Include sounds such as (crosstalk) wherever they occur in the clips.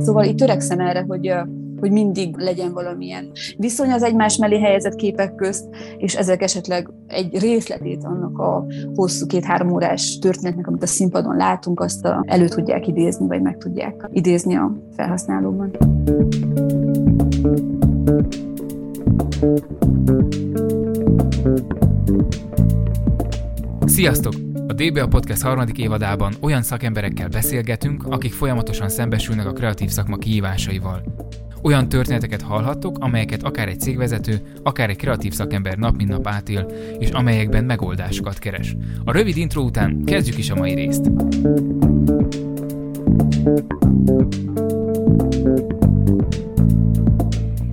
Szóval itt törekszem erre, hogy hogy mindig legyen valamilyen viszony az egymás mellé helyezett képek közt, és ezek esetleg egy részletét annak a hosszú két-három órás történetnek, amit a színpadon látunk, azt elő tudják idézni, vagy meg tudják idézni a felhasználóban. Sziasztok! A DBA Podcast harmadik évadában olyan szakemberekkel beszélgetünk, akik folyamatosan szembesülnek a kreatív szakma kihívásaival. Olyan történeteket hallhattok, amelyeket akár egy cégvezető, akár egy kreatív szakember nap mint nap átél, és amelyekben megoldásokat keres. A rövid intro után kezdjük is a mai részt.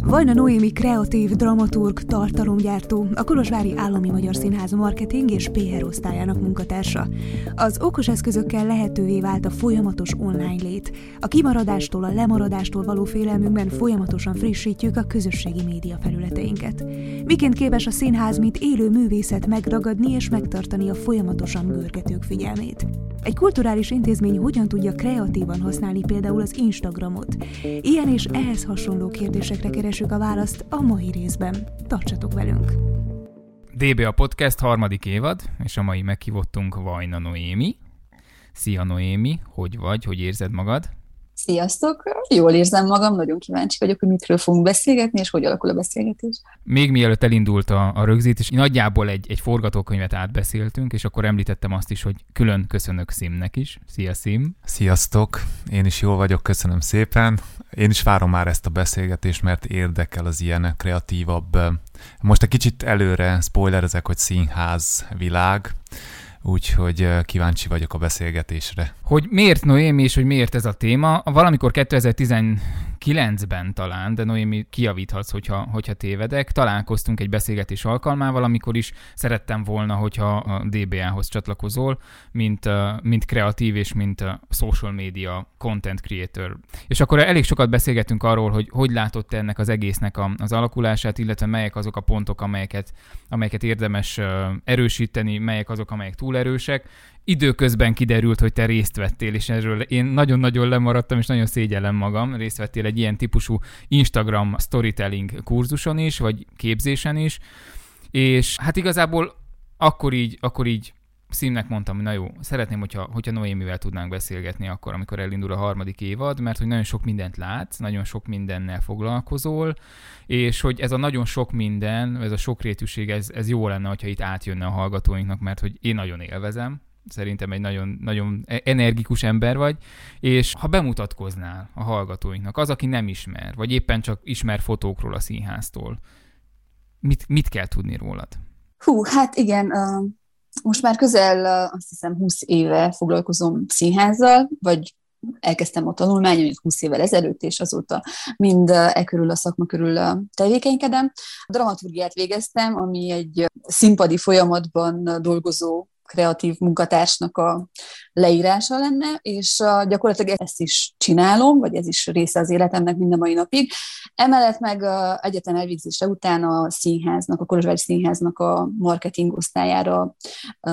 Vajna Noémi kreatív dramaturg, tartalomgyártó, a Kolozsvári Állami Magyar Színház marketing és PR osztályának munkatársa. Az okos eszközökkel lehetővé vált a folyamatos online lét. A kimaradástól, a lemaradástól való félelmünkben folyamatosan frissítjük a közösségi média felületeinket. Miként képes a színház, mint élő művészet megragadni és megtartani a folyamatosan görgetők figyelmét? Egy kulturális intézmény hogyan tudja kreatívan használni például az Instagramot? Ilyen és ehhez hasonló kérdésekre keresünk a választ a mai részben. Tartsatok velünk! DB a podcast harmadik évad, és a mai meghívottunk Vajna Noémi. Szia Noémi, hogy vagy, hogy érzed magad? Sziasztok! Jól érzem magam, nagyon kíváncsi vagyok, hogy mitről fogunk beszélgetni, és hogy alakul a beszélgetés. Még mielőtt elindult a, a rögzítés, nagyjából egy, egy forgatókönyvet átbeszéltünk, és akkor említettem azt is, hogy külön köszönök Szimnek is. Szia Szim! Sziasztok! Én is jól vagyok, köszönöm szépen. Én is várom már ezt a beszélgetést, mert érdekel az ilyen kreatívabb. Most egy kicsit előre spoilerezek, hogy színház világ úgyhogy kíváncsi vagyok a beszélgetésre. Hogy miért Noémi és hogy miért ez a téma? Valamikor 2010 2009-ben talán, de Noémi kiavíthatsz, hogyha, hogyha tévedek, találkoztunk egy beszélgetés alkalmával, amikor is szerettem volna, hogyha a DBA-hoz csatlakozol, mint, mint kreatív és mint social media content creator. És akkor elég sokat beszélgettünk arról, hogy hogy látott ennek az egésznek az alakulását, illetve melyek azok a pontok, amelyeket, amelyeket érdemes erősíteni, melyek azok, amelyek túl erősek, időközben kiderült, hogy te részt vettél, és erről én nagyon-nagyon lemaradtam, és nagyon szégyellem magam, részt vettél egy ilyen típusú Instagram storytelling kurzuson is, vagy képzésen is, és hát igazából akkor így, akkor így színnek mondtam, hogy na jó, szeretném, hogyha, hogyha Noémivel tudnánk beszélgetni akkor, amikor elindul a harmadik évad, mert hogy nagyon sok mindent látsz, nagyon sok mindennel foglalkozol, és hogy ez a nagyon sok minden, ez a sokrétűség, ez, ez jó lenne, hogyha itt átjönne a hallgatóinknak, mert hogy én nagyon élvezem, szerintem egy nagyon, nagyon e- energikus ember vagy, és ha bemutatkoznál a hallgatóinknak, az, aki nem ismer, vagy éppen csak ismer fotókról a színháztól, mit, mit kell tudni rólad? Hú, hát igen, uh, most már közel uh, azt hiszem 20 éve foglalkozom színházzal, vagy elkezdtem a tanulmányomat 20 évvel ezelőtt, és azóta mind e körül a szakma körül tevékenykedem. A dramaturgiát végeztem, ami egy színpadi folyamatban dolgozó kreatív munkatársnak a leírása lenne, és gyakorlatilag ezt is csinálom, vagy ez is része az életemnek mind a mai napig. Emellett meg egyetem elvégzése után a színháznak, a Kolozsvári Színháznak a marketing osztályára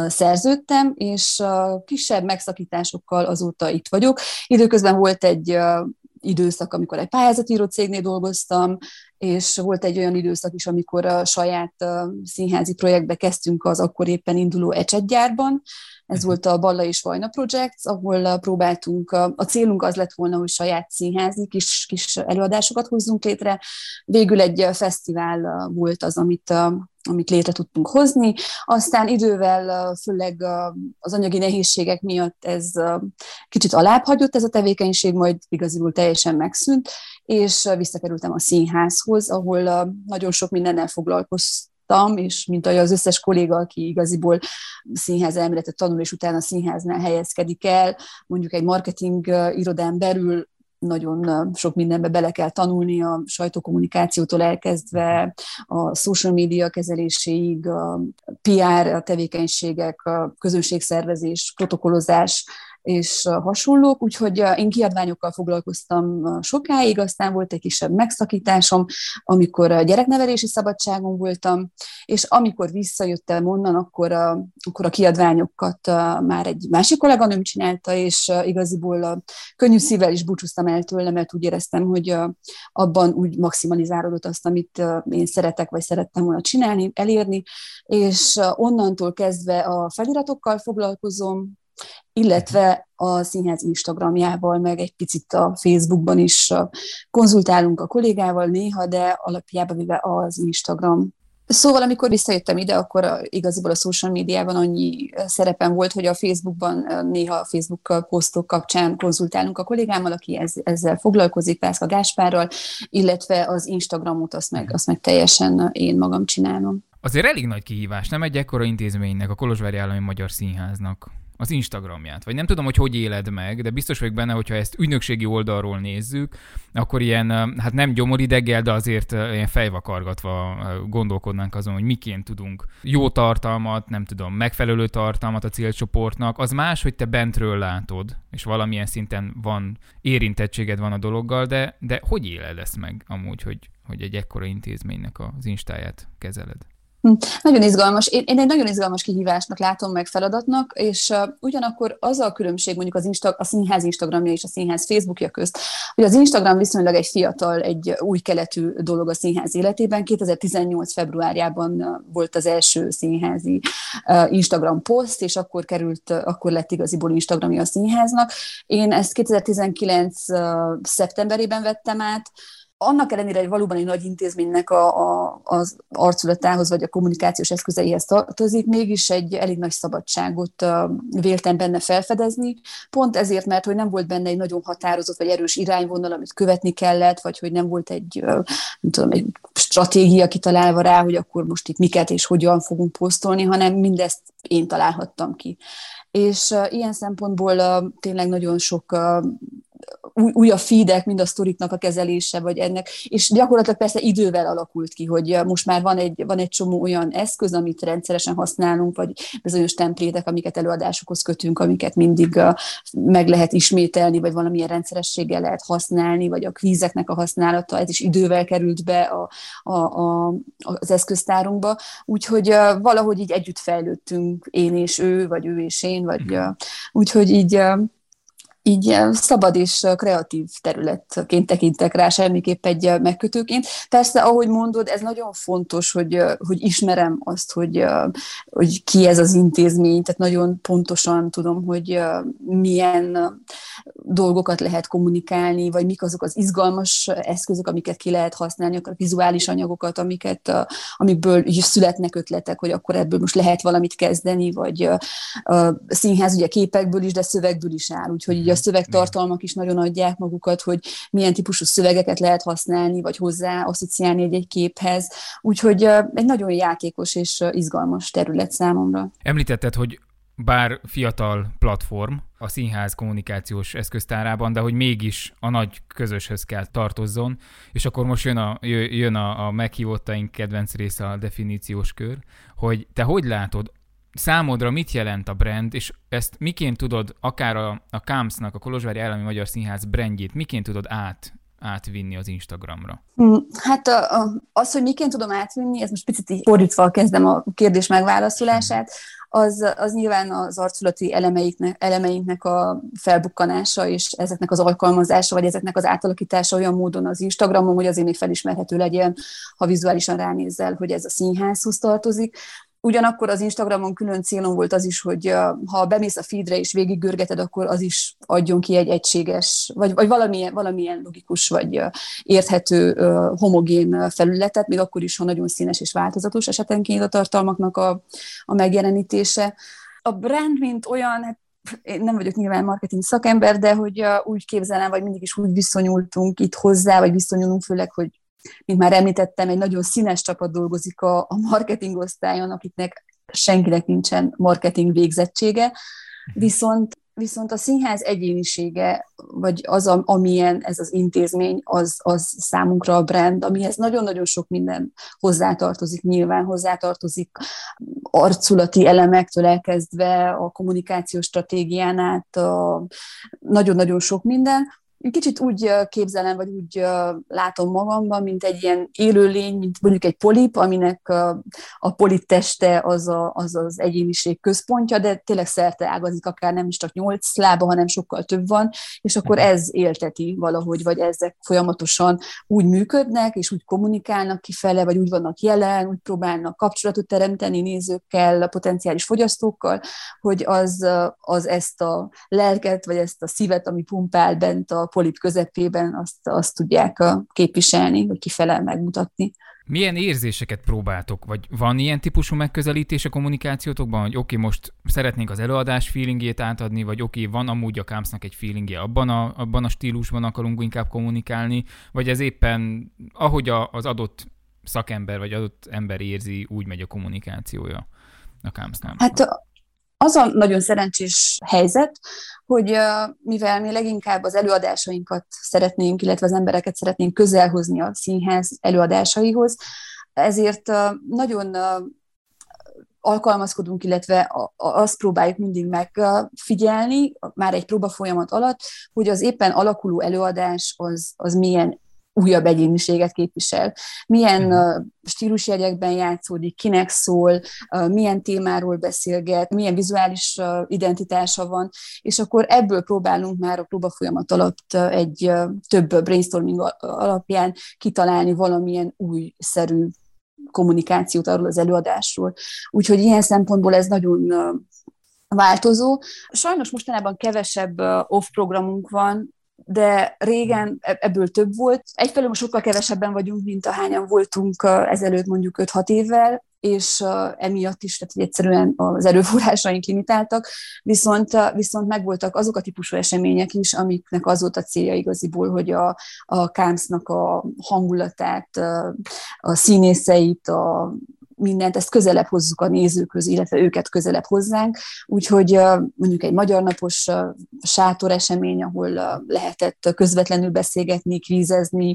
szerződtem, és kisebb megszakításokkal azóta itt vagyok. Időközben volt egy időszak, amikor egy pályázatíró cégnél dolgoztam, és volt egy olyan időszak is, amikor a saját színházi projektbe kezdtünk az akkor éppen induló ecsetgyárban. Ez uh-huh. volt a Balla és Vajna Projects, ahol próbáltunk, a célunk az lett volna, hogy saját színházi kis, kis előadásokat hozzunk létre. Végül egy fesztivál volt az, amit amit létre tudtunk hozni. Aztán idővel, főleg az anyagi nehézségek miatt ez kicsit alábbhagyott ez a tevékenység, majd igaziból teljesen megszűnt, és visszakerültem a színházhoz, ahol nagyon sok mindennel foglalkoztam, és mint az összes kolléga, aki igaziból színház elméletet tanul, és utána színháznál helyezkedik el, mondjuk egy marketing irodán belül nagyon sok mindenbe bele kell tanulni, a sajtókommunikációtól elkezdve a social media kezeléséig, a PR a tevékenységek, a közönségszervezés, protokollozás, és hasonlók, úgyhogy én kiadványokkal foglalkoztam sokáig, aztán volt egy kisebb megszakításom, amikor gyereknevelési szabadságon voltam, és amikor visszajöttem onnan, akkor a, akkor a kiadványokat már egy másik kolléganőm csinálta, és igaziból könnyű szívvel is búcsúztam el tőle, mert úgy éreztem, hogy abban úgy maximalizálódott azt, amit én szeretek, vagy szerettem volna csinálni, elérni, és onnantól kezdve a feliratokkal foglalkozom, illetve a színház Instagramjával, meg egy picit a Facebookban is konzultálunk a kollégával néha, de alapjában véve az Instagram. Szóval, amikor visszajöttem ide, akkor igaziból a social médiában annyi szerepem volt, hogy a Facebookban néha a Facebook posztok kapcsán konzultálunk a kollégámmal, aki ez, ezzel foglalkozik, Pászka Gáspárral, illetve az Instagramot azt meg, azt meg teljesen én magam csinálom. Azért elég nagy kihívás, nem egy ekkora intézménynek, a Kolozsvári Állami Magyar Színháznak az Instagramját, vagy nem tudom, hogy hogy éled meg, de biztos vagyok benne, hogyha ezt ügynökségi oldalról nézzük, akkor ilyen, hát nem gyomorideggel, de azért ilyen fejvakargatva gondolkodnánk azon, hogy miként tudunk jó tartalmat, nem tudom, megfelelő tartalmat a célcsoportnak. Az más, hogy te bentről látod, és valamilyen szinten van érintettséged van a dologgal, de, de hogy éled ezt meg amúgy, hogy, hogy egy ekkora intézménynek az instáját kezeled? Hm, nagyon izgalmas. Én, én egy nagyon izgalmas kihívásnak látom meg feladatnak, és uh, ugyanakkor az a különbség mondjuk az Insta, a színház Instagramja és a színház Facebookja közt, hogy az Instagram viszonylag egy fiatal, egy új keletű dolog a színház életében. 2018. februárjában volt az első színházi uh, Instagram poszt, és akkor került, uh, akkor lett igaziból Instagramja a színháznak. Én ezt 2019. Uh, szeptemberében vettem át, annak ellenére, hogy valóban egy nagy intézménynek a, a, az arculatához vagy a kommunikációs eszközeihez tartozik, mégis egy elég nagy szabadságot véltem benne felfedezni, pont ezért, mert hogy nem volt benne egy nagyon határozott vagy erős irányvonal, amit követni kellett, vagy hogy nem volt egy, nem tudom, egy stratégia kitalálva rá, hogy akkor most itt miket és hogyan fogunk posztolni, hanem mindezt én találhattam ki. És ilyen szempontból tényleg nagyon sok új, új a feedek, mind a sztoriknak a kezelése, vagy ennek, és gyakorlatilag persze idővel alakult ki, hogy most már van egy, van egy csomó olyan eszköz, amit rendszeresen használunk, vagy bizonyos templétek, amiket előadásokhoz kötünk, amiket mindig meg lehet ismételni, vagy valamilyen rendszerességgel lehet használni, vagy a kvízeknek a használata, ez is idővel került be a, a, a, az eszköztárunkba, úgyhogy valahogy így együtt fejlődtünk, én és ő, vagy ő és én, vagy úgyhogy így így szabad és kreatív területként tekintek rá, semmiképp egy megkötőként. Persze, ahogy mondod, ez nagyon fontos, hogy, hogy ismerem azt, hogy, hogy ki ez az intézmény, tehát nagyon pontosan tudom, hogy milyen dolgokat lehet kommunikálni, vagy mik azok az izgalmas eszközök, amiket ki lehet használni, akár vizuális anyagokat, amiket, amikből születnek ötletek, hogy akkor ebből most lehet valamit kezdeni, vagy színház ugye képekből is, de szövegből is áll, úgyhogy a szövegtartalmak is nagyon adják magukat, hogy milyen típusú szövegeket lehet használni, vagy hozzá asszociálni egy-egy képhez. Úgyhogy egy nagyon játékos és izgalmas terület számomra. Említetted, hogy bár fiatal platform a színház kommunikációs eszköztárában, de hogy mégis a nagy közöshöz kell tartozzon, és akkor most jön a, jön a, a meghívottaink kedvenc része a definíciós kör, hogy te hogy látod számodra mit jelent a brand, és ezt miként tudod, akár a, a KAMS-nak, a Kolozsvári Állami Magyar Színház brandjét, miként tudod át átvinni az Instagramra? Hm, hát az, hogy miként tudom átvinni, ez most picit fordítva kezdem a kérdés megválaszolását, az, az nyilván az arculati elemeinknek, elemeinknek a felbukkanása, és ezeknek az alkalmazása, vagy ezeknek az átalakítása olyan módon az Instagramon, hogy azért még felismerhető legyen, ha vizuálisan ránézzel, hogy ez a színházhoz tartozik. Ugyanakkor az Instagramon külön célom volt az is, hogy ha bemész a feedre és végiggörgeted, akkor az is adjon ki egy egységes, vagy, vagy valamilyen, valamilyen logikus, vagy érthető, homogén felületet, még akkor is, ha nagyon színes és változatos esetenként a tartalmaknak a, a megjelenítése. A brand, mint olyan, hát én nem vagyok nyilván marketing szakember, de hogy úgy képzelem, vagy mindig is úgy viszonyultunk itt hozzá, vagy viszonyulunk főleg, hogy mint már említettem, egy nagyon színes csapat dolgozik a, a marketing osztályon, akiknek senkinek nincsen marketing végzettsége, viszont viszont a színház egyénisége, vagy az, amilyen ez az intézmény, az, az számunkra a brand, amihez nagyon-nagyon sok minden hozzátartozik, nyilván hozzátartozik arculati elemektől elkezdve a kommunikációs stratégián át, nagyon-nagyon sok minden, kicsit úgy képzelem, vagy úgy látom magamban, mint egy ilyen élőlény, mint mondjuk egy polip, aminek a polip teste az, a, az az egyéniség központja, de tényleg szerte ágazik, akár nem is csak nyolc lába, hanem sokkal több van, és akkor mhm. ez élteti valahogy, vagy ezek folyamatosan úgy működnek, és úgy kommunikálnak kifele, vagy úgy vannak jelen, úgy próbálnak kapcsolatot teremteni nézőkkel, a potenciális fogyasztókkal, hogy az, az ezt a lelket, vagy ezt a szívet, ami pumpál bent a polip közepében azt, azt tudják képviselni, vagy kifele megmutatni. Milyen érzéseket próbáltok? Vagy van ilyen típusú megközelítés a kommunikációtokban, hogy oké, okay, most szeretnénk az előadás feelingjét átadni, vagy oké, okay, van amúgy a Kámsznak egy feelingje, abban a, abban a stílusban akarunk inkább kommunikálni, vagy ez éppen ahogy a, az adott szakember, vagy adott ember érzi, úgy megy a kommunikációja a Kámsznál? Hát az a nagyon szerencsés helyzet, hogy mivel mi leginkább az előadásainkat szeretnénk, illetve az embereket szeretnénk közelhozni a színház előadásaihoz, ezért nagyon alkalmazkodunk, illetve azt próbáljuk mindig megfigyelni, már egy próba folyamat alatt, hogy az éppen alakuló előadás az, az milyen újabb egyéniséget képvisel. Milyen uh, stílusjegyekben játszódik, kinek szól, uh, milyen témáról beszélget, milyen vizuális uh, identitása van, és akkor ebből próbálunk már a próba folyamat alatt egy több brainstorming alapján kitalálni valamilyen újszerű kommunikációt arról az előadásról. Úgyhogy ilyen szempontból ez nagyon változó. Sajnos mostanában kevesebb off programunk van, de régen e-, ebből több volt. Egyfelől most sokkal kevesebben vagyunk, mint ahányan voltunk ezelőtt mondjuk 5-6 évvel, és emiatt is, tehát hogy egyszerűen az erőforrásaink limitáltak, viszont, viszont megvoltak azok a típusú események is, amiknek az volt a célja igaziból, hogy a, a KÁMSZ-nak a hangulatát, a színészeit, a mindent, ezt közelebb hozzuk a nézőkhöz, illetve őket közelebb hozzánk. Úgyhogy mondjuk egy magyar napos sátor esemény, ahol lehetett közvetlenül beszélgetni, kvízezni,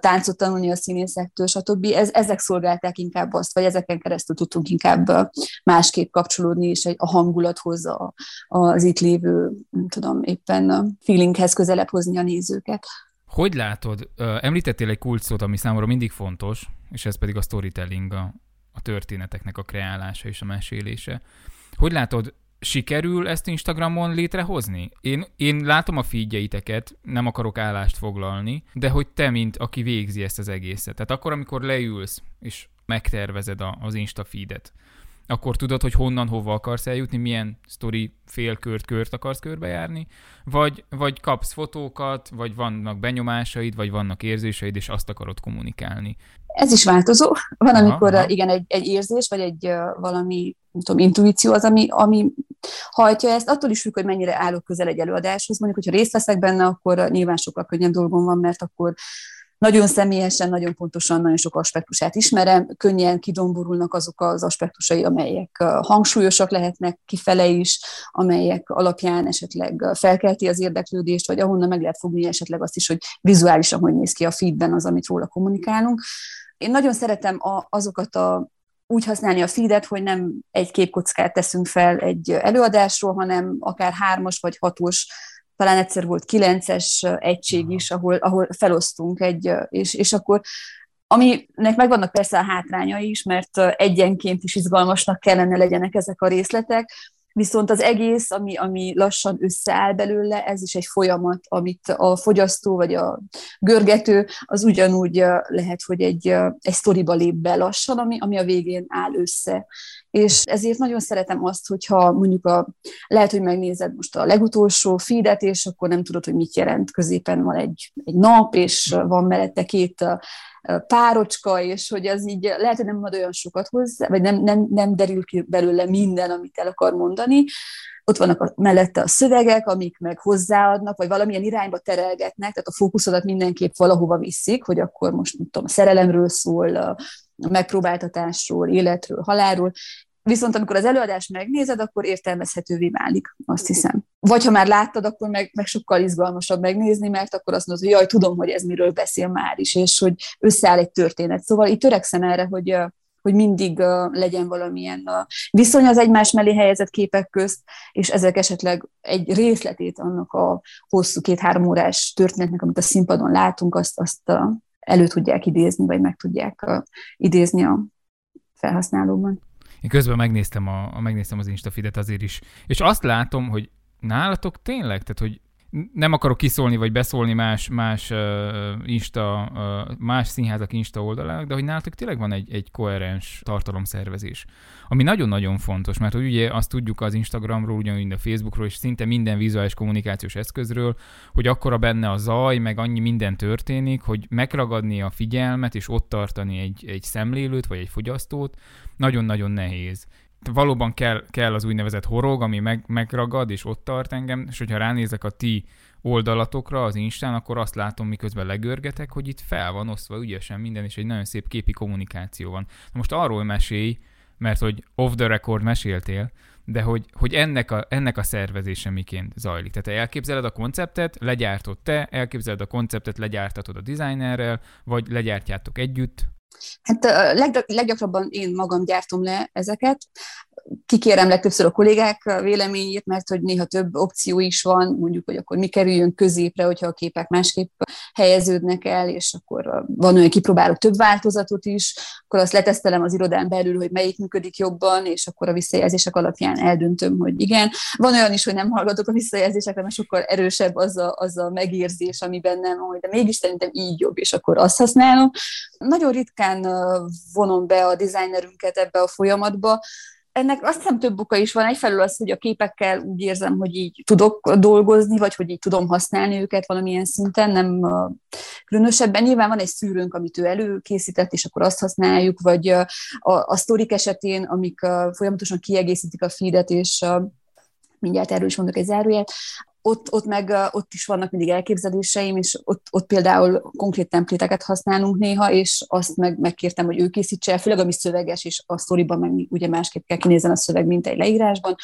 táncot tanulni a színészektől, stb. Ez, ezek szolgálták inkább azt, vagy ezeken keresztül tudtunk inkább másképp kapcsolódni, és a hangulathoz, a, az itt lévő, nem tudom, éppen feelinghez közelebb hozni a nézőket. Hogy látod, említettél egy kulcsszót, ami számomra mindig fontos, és ez pedig a storytelling, a, a történeteknek a kreálása és a mesélése. Hogy látod, sikerül ezt Instagramon létrehozni? Én, én látom a feedjeiteket, nem akarok állást foglalni, de hogy te, mint aki végzi ezt az egészet. Tehát akkor, amikor leülsz, és megtervezed a, az Insta feedet, akkor tudod, hogy honnan, hova akarsz eljutni, milyen sztori félkört, kört akarsz körbejárni, vagy, vagy kapsz fotókat, vagy vannak benyomásaid, vagy vannak érzéseid, és azt akarod kommunikálni. Ez is változó. Van, aha, amikor aha. igen, egy, egy érzés, vagy egy uh, valami, nem tudom, intuíció az, ami, ami hajtja ezt. Attól is függ, hogy mennyire állok közel egy előadáshoz. Mondjuk, hogyha részt veszek benne, akkor nyilván sokkal könnyebb dolgom van, mert akkor nagyon személyesen, nagyon pontosan, nagyon sok aspektusát ismerem, könnyen kidomborulnak azok az aspektusai, amelyek hangsúlyosak lehetnek kifele is, amelyek alapján esetleg felkelti az érdeklődést, vagy ahonnan meg lehet fogni esetleg azt is, hogy vizuálisan hogy néz ki a feedben az, amit róla kommunikálunk. Én nagyon szeretem a, azokat a úgy használni a feedet, hogy nem egy képkockát teszünk fel egy előadásról, hanem akár hármas vagy hatos talán egyszer volt kilences egység is, ahol, ahol felosztunk egy, és, és akkor aminek megvannak persze a hátrányai is, mert egyenként is izgalmasnak kellene legyenek ezek a részletek, Viszont az egész, ami, ami lassan összeáll belőle, ez is egy folyamat, amit a fogyasztó vagy a görgető, az ugyanúgy lehet, hogy egy, egy sztoriba lép be lassan, ami, ami a végén áll össze. És ezért nagyon szeretem azt, hogyha mondjuk a, lehet, hogy megnézed most a legutolsó feedet, és akkor nem tudod, hogy mit jelent. Középen van egy, egy nap, és van mellette két párocska, és hogy az így lehet, hogy nem ad olyan sokat hozzá, vagy nem, nem, nem derül ki belőle minden, amit el akar mondani. Ott vannak a, mellette a szövegek, amik meg hozzáadnak, vagy valamilyen irányba terelgetnek, tehát a fókuszodat mindenképp valahova viszik, hogy akkor most, nem tudom, szerelemről szól, megpróbáltatásról, életről, halálról, Viszont amikor az előadást megnézed, akkor értelmezhetővé válik, azt hiszem. vagy ha már láttad, akkor meg, meg sokkal izgalmasabb megnézni, mert akkor azt mondod, hogy jaj, tudom, hogy ez miről beszél már is, és hogy összeáll egy történet. Szóval itt törekszem erre, hogy, hogy mindig legyen valamilyen viszony az egymás mellé helyezett képek közt, és ezek esetleg egy részletét annak a hosszú két-három órás történetnek, amit a színpadon látunk, azt, azt elő tudják idézni, vagy meg tudják idézni a felhasználóban. Én közben megnéztem, a, megnéztem az Instafidet azért is, és azt látom, hogy nálatok tényleg, tehát hogy nem akarok kiszólni vagy beszólni más, más uh, Insta, uh, más színházak Insta oldalának, de hogy nálatok tényleg van egy, egy koherens tartalomszervezés. Ami nagyon-nagyon fontos, mert hogy ugye azt tudjuk az Instagramról, ugyanúgy a Facebookról, és szinte minden vizuális kommunikációs eszközről, hogy akkora benne a zaj, meg annyi minden történik, hogy megragadni a figyelmet, és ott tartani egy, egy szemlélőt, vagy egy fogyasztót, nagyon-nagyon nehéz valóban kell, kell az úgynevezett horog, ami meg, megragad, és ott tart engem, és hogyha ránézek a ti oldalatokra az Instán, akkor azt látom, miközben legörgetek, hogy itt fel van osztva ügyesen minden, és egy nagyon szép képi kommunikáció van. Na most arról mesélj, mert hogy off the record meséltél, de hogy, hogy ennek, a, ennek a szervezése miként zajlik. Tehát elképzeled a konceptet, legyártod te, elképzeled a konceptet, legyártatod a designerrel, vagy legyártjátok együtt, Hát leggyakrabban én magam gyártom le ezeket kikérem legtöbbször a kollégák véleményét, mert hogy néha több opció is van, mondjuk, hogy akkor mi kerüljön középre, hogyha a képek másképp helyeződnek el, és akkor van olyan, kipróbálok több változatot is, akkor azt letesztelem az irodán belül, hogy melyik működik jobban, és akkor a visszajelzések alapján eldöntöm, hogy igen. Van olyan is, hogy nem hallgatok a visszajelzésekre, mert sokkal erősebb az a, az a megérzés, ami bennem van, de mégis szerintem így jobb, és akkor azt használom. Nagyon ritkán vonom be a designerünket ebbe a folyamatba, ennek azt hiszem több oka is van. Egyfelől az, hogy a képekkel úgy érzem, hogy így tudok dolgozni, vagy hogy így tudom használni őket valamilyen szinten, nem különösebben. Nyilván van egy szűrőnk, amit ő előkészített, és akkor azt használjuk, vagy a, a sztorik esetén, amik folyamatosan kiegészítik a feedet, és mindjárt erről is mondok egy záróját, ott, ott meg ott is vannak mindig elképzeléseim, és ott, ott például konkrét templéteket használunk néha, és azt meg, megkértem, hogy ő készítse el, főleg ami szöveges, és a sztoriban meg ugye másképp kell kinézni a szöveg, mint egy leírásban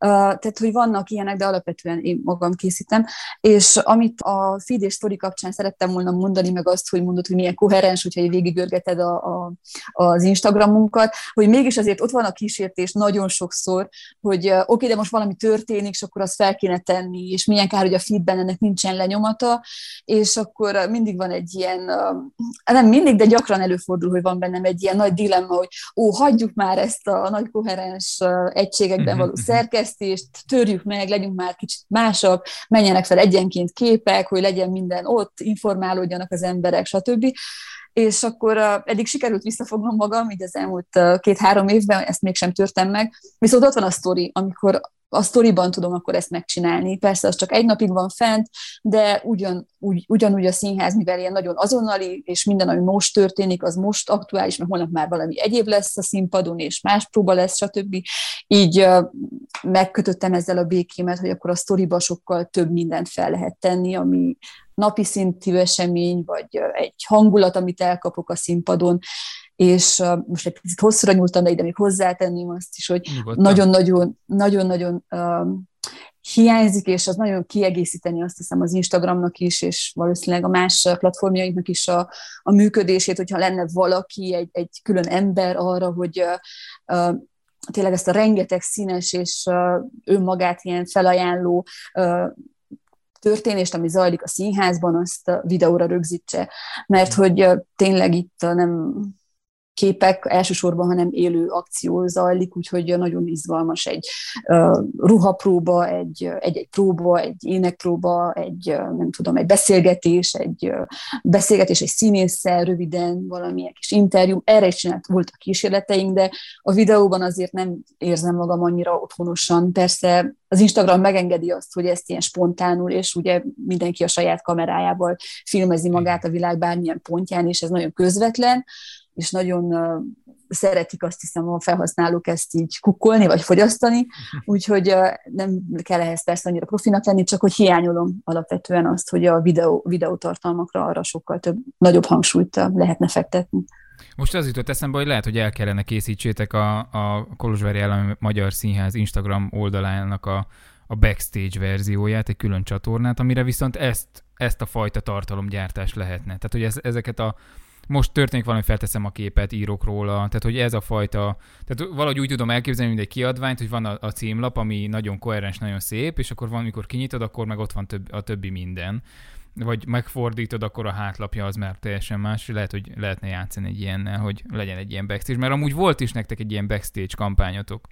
tehát, hogy vannak ilyenek, de alapvetően én magam készítem. És amit a feed és story kapcsán szerettem volna mondani, meg azt, hogy mondod, hogy milyen koherens, hogyha végigörgeted a, a, az Instagramunkat, hogy mégis azért ott van a kísértés nagyon sokszor, hogy oké, okay, de most valami történik, és akkor azt fel kéne tenni, és milyen kár, hogy a feedben ennek nincsen lenyomata, és akkor mindig van egy ilyen, nem mindig, de gyakran előfordul, hogy van bennem egy ilyen nagy dilemma, hogy ó, hagyjuk már ezt a nagy koherens egységekben való szerkesztést, fejlesztést, törjük meg, legyünk már kicsit másak, menjenek fel egyenként képek, hogy legyen minden ott, informálódjanak az emberek, stb. És akkor eddig sikerült visszafognom magam, így az elmúlt két-három évben, ezt mégsem törtem meg. Viszont ott van a sztori, amikor a sztoriban tudom akkor ezt megcsinálni. Persze az csak egy napig van fent, de ugyan, úgy, ugyanúgy a színház, mivel ilyen nagyon azonnali, és minden, ami most történik, az most aktuális, mert holnap már valami egyéb lesz a színpadon, és más próba lesz, stb. Így megkötöttem ezzel a békémet, hogy akkor a sztoriba sokkal több mindent fel lehet tenni, ami napi szintű esemény, vagy egy hangulat, amit elkapok a színpadon, és most egy picit hosszúra nyúltam, de ide még hozzátenném azt is, hogy nagyon-nagyon, nagyon-nagyon um, hiányzik, és az nagyon kiegészíteni azt hiszem az Instagramnak is, és valószínűleg a más platformjainknak is a, a működését, hogyha lenne valaki, egy, egy külön ember arra, hogy uh, tényleg ezt a rengeteg színes és uh, önmagát ilyen felajánló uh, történést, ami zajlik a színházban, azt a videóra rögzítse, mert hogy tényleg itt nem képek elsősorban, hanem élő akció zajlik, úgyhogy nagyon izgalmas egy uh, ruhapróba, egy, egy-egy próba, egy énekpróba, egy, nem tudom, egy beszélgetés, egy beszélgetés egy színésszel, röviden valamilyen kis interjú. Erre is csinált, voltak kísérleteink, de a videóban azért nem érzem magam annyira otthonosan. Persze az Instagram megengedi azt, hogy ezt ilyen spontánul, és ugye mindenki a saját kamerájával filmezi magát a világ bármilyen pontján, és ez nagyon közvetlen, és nagyon szeretik azt hiszem a felhasználók ezt így kukkolni, vagy fogyasztani, úgyhogy nem kell ehhez persze annyira profinak lenni, csak hogy hiányolom alapvetően azt, hogy a videó, videótartalmakra arra sokkal több, nagyobb hangsúlyt lehetne fektetni. Most az jutott eszembe, hogy lehet, hogy el kellene készítsétek a, a Kolozsvári Állami Magyar Színház Instagram oldalának a, a backstage verzióját, egy külön csatornát, amire viszont ezt, ezt a fajta tartalomgyártás lehetne. Tehát, hogy ez, ezeket a most történik valami, felteszem a képet, írok róla, tehát hogy ez a fajta, tehát valahogy úgy tudom elképzelni, mint egy kiadványt, hogy van a, a címlap, ami nagyon koherens, nagyon szép, és akkor van, amikor kinyitod, akkor meg ott van több, a többi minden vagy megfordítod, akkor a hátlapja az már teljesen más, lehet, hogy lehetne játszani egy ilyennel, hogy legyen egy ilyen backstage, mert amúgy volt is nektek egy ilyen backstage kampányotok.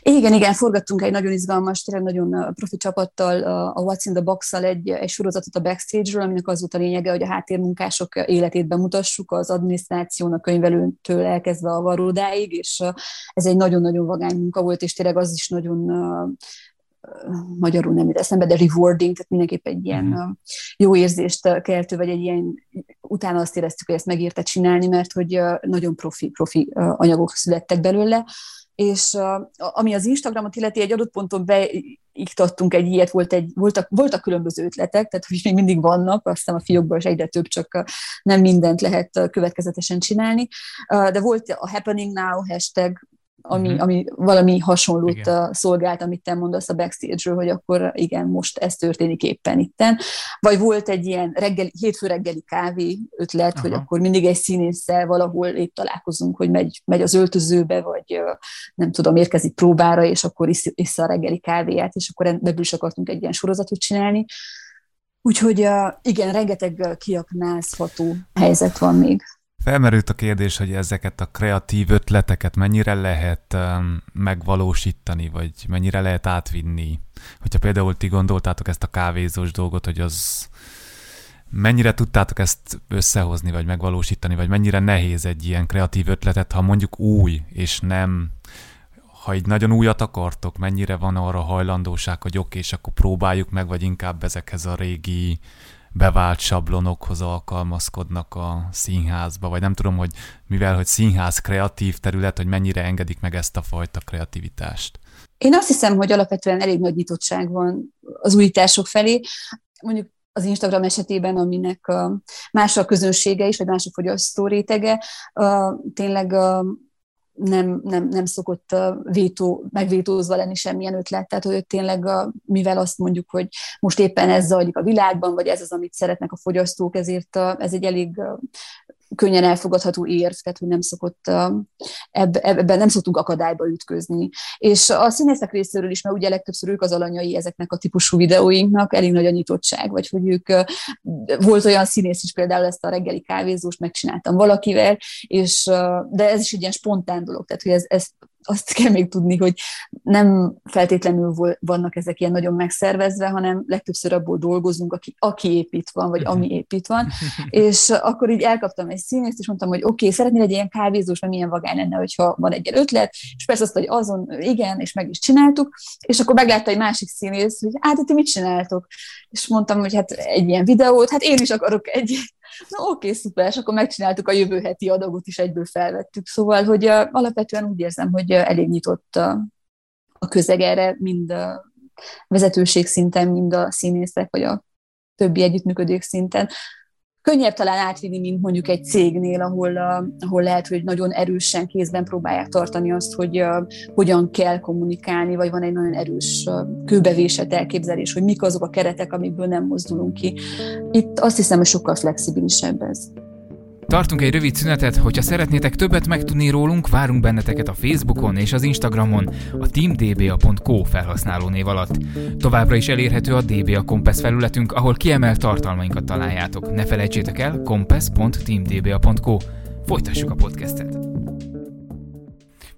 Igen, igen, forgattunk egy nagyon izgalmas, tényleg nagyon profi csapattal, a What's in the box egy, egy sorozatot a backstage-ről, aminek az volt a lényege, hogy a háttérmunkások életét bemutassuk, az adminisztrációnak, könyvelőtől elkezdve a varódáig, és ez egy nagyon-nagyon vagány munka volt, és tényleg az is nagyon magyarul nem jut eszembe, de rewarding, tehát mindenképp egy ilyen mm. jó érzést keltő, vagy egy ilyen, utána azt éreztük, hogy ezt megérte csinálni, mert hogy nagyon profi, profi anyagok születtek belőle, és ami az Instagramot illeti, egy adott ponton beiktattunk egy ilyet, volt egy, voltak, voltak különböző ötletek, tehát hogy még mindig vannak, aztán a fiókból is egyre több, csak nem mindent lehet következetesen csinálni, de volt a Happening Now hashtag, ami, uh-huh. ami valami hasonlót igen. szolgált, amit te mondasz a backstage-ről, hogy akkor igen, most ez történik éppen itten. Vagy volt egy ilyen reggeli, hétfő reggeli kávé ötlet, Aha. hogy akkor mindig egy színésszel valahol épp találkozunk, hogy megy, megy az öltözőbe, vagy nem tudom, érkezik próbára, és akkor isz, a reggeli kávéját, és akkor ebből is akartunk egy ilyen sorozatot csinálni. Úgyhogy igen, rengeteg kiaknázható helyzet van még. Felmerült a kérdés, hogy ezeket a kreatív ötleteket mennyire lehet um, megvalósítani, vagy mennyire lehet átvinni. Hogyha például ti gondoltátok ezt a kávézós dolgot, hogy az mennyire tudtátok ezt összehozni, vagy megvalósítani, vagy mennyire nehéz egy ilyen kreatív ötletet, ha mondjuk új, és nem, ha egy nagyon újat akartok, mennyire van arra hajlandóság, hogy oké, és akkor próbáljuk meg, vagy inkább ezekhez a régi bevált sablonokhoz alkalmazkodnak a színházba, vagy nem tudom, hogy mivel, hogy színház kreatív terület, hogy mennyire engedik meg ezt a fajta kreativitást. Én azt hiszem, hogy alapvetően elég nagy nyitottság van az újítások felé. Mondjuk az Instagram esetében, aminek más a közönsége is, vagy más a fogyasztó rétege, tényleg nem, nem, nem szokott vétó, megvétózva lenni semmilyen ötlet, tehát hogy tényleg, mivel azt mondjuk, hogy most éppen ez zajlik a világban, vagy ez az, amit szeretnek a fogyasztók, ezért ez egy elég könnyen elfogadható érv, tehát hogy nem szokott, ebben nem szoktunk akadályba ütközni. És a színészek részéről is, mert ugye legtöbbször ők az alanyai ezeknek a típusú videóinknak, elég nagy a nyitottság, vagy hogy ők, volt olyan színész is például ezt a reggeli kávézóst megcsináltam valakivel, és, de ez is egy ilyen spontán dolog, tehát hogy ez, ez azt kell még tudni, hogy nem feltétlenül vannak ezek ilyen nagyon megszervezve, hanem legtöbbször abból dolgozunk, aki, aki épít van, vagy ami épít van. (laughs) És akkor így elkaptam egy színészt, és mondtam, hogy oké, okay, szeretnél egy ilyen kávézós, mert milyen vagány lenne, hogyha van egy ötlet, és persze azt, hogy azon igen, és meg is csináltuk, és akkor meglátta egy másik színész, hogy hát, ti mit csináltok? És mondtam, hogy hát egy ilyen videót, hát én is akarok egy Na oké, okay, szuper, és akkor megcsináltuk a jövő heti adagot is, egyből felvettük. Szóval, hogy alapvetően úgy érzem, hogy elég nyitott a közeg erre, mind a vezetőség szinten, mind a színészek, vagy a többi együttműködők szinten könnyebb talán átvinni, mint mondjuk egy cégnél, ahol, ahol lehet, hogy nagyon erősen kézben próbálják tartani azt, hogy uh, hogyan kell kommunikálni, vagy van egy nagyon erős uh, kőbevésett elképzelés, hogy mik azok a keretek, amikből nem mozdulunk ki. Itt azt hiszem, hogy sokkal flexibilisebb ez. Tartunk egy rövid szünetet, hogyha szeretnétek többet megtudni rólunk, várunk benneteket a Facebookon és az Instagramon, a teamdba.co felhasználó név alatt. Továbbra is elérhető a DBA Compass felületünk, ahol kiemelt tartalmainkat találjátok. Ne felejtsétek el, compass.teamdba.co. Folytassuk a podcastet.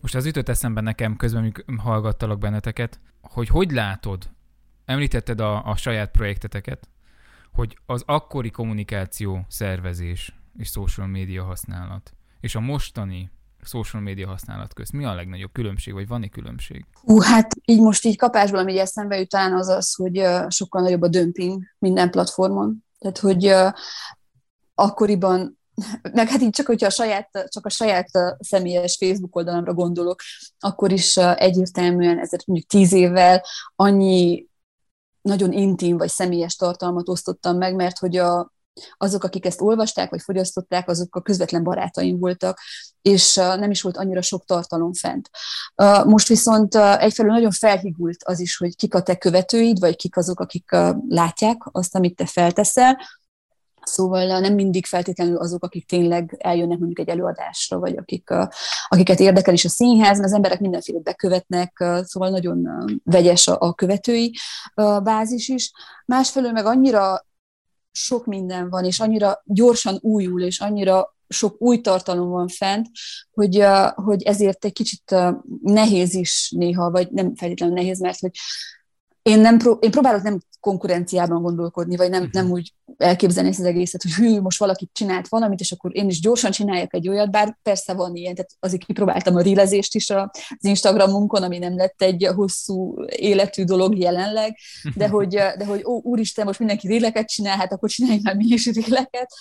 Most az ütött eszembe nekem, közben hallgattalak benneteket, hogy hogy látod, említetted a, a saját projekteteket, hogy az akkori kommunikáció szervezés és social media használat, és a mostani social media használat közt mi a legnagyobb különbség, vagy van-e különbség? Ú, hát így most így kapásból, ami eszembe jut, talán az az, hogy sokkal nagyobb a dömping minden platformon. Tehát, hogy akkoriban (laughs) meg hát így csak, hogyha a saját, csak a saját személyes Facebook oldalamra gondolok, akkor is egyértelműen ezért mondjuk tíz évvel annyi nagyon intim vagy személyes tartalmat osztottam meg, mert hogy a, azok, akik ezt olvasták vagy fogyasztották, azok a közvetlen barátaim voltak, és nem is volt annyira sok tartalom fent. Most viszont egyfelől nagyon felhigult az is, hogy kik a te követőid, vagy kik azok, akik látják azt, amit te felteszel, Szóval nem mindig feltétlenül azok, akik tényleg eljönnek mondjuk egy előadásra, vagy akik, akiket érdekel is a színház, mert az emberek mindenféle bekövetnek, szóval nagyon vegyes a, követői bázis is. Másfelől meg annyira sok minden van, és annyira gyorsan újul, és annyira sok új tartalom van fent, hogy, hogy ezért egy kicsit nehéz is néha, vagy nem feltétlenül nehéz, mert hogy én, nem pró- én próbálok nem konkurenciában gondolkodni, vagy nem, nem mhm. úgy elképzelni ezt az egészet, hogy hű, most valaki csinált valamit, és akkor én is gyorsan csináljak egy olyat, bár persze van ilyen, tehát azért kipróbáltam a rilezést is az Instagramunkon, ami nem lett egy hosszú életű dolog jelenleg, de (laughs) hogy, de hogy ó, úristen, most mindenki réleket csinál, hát akkor csináljunk már mi is réleket,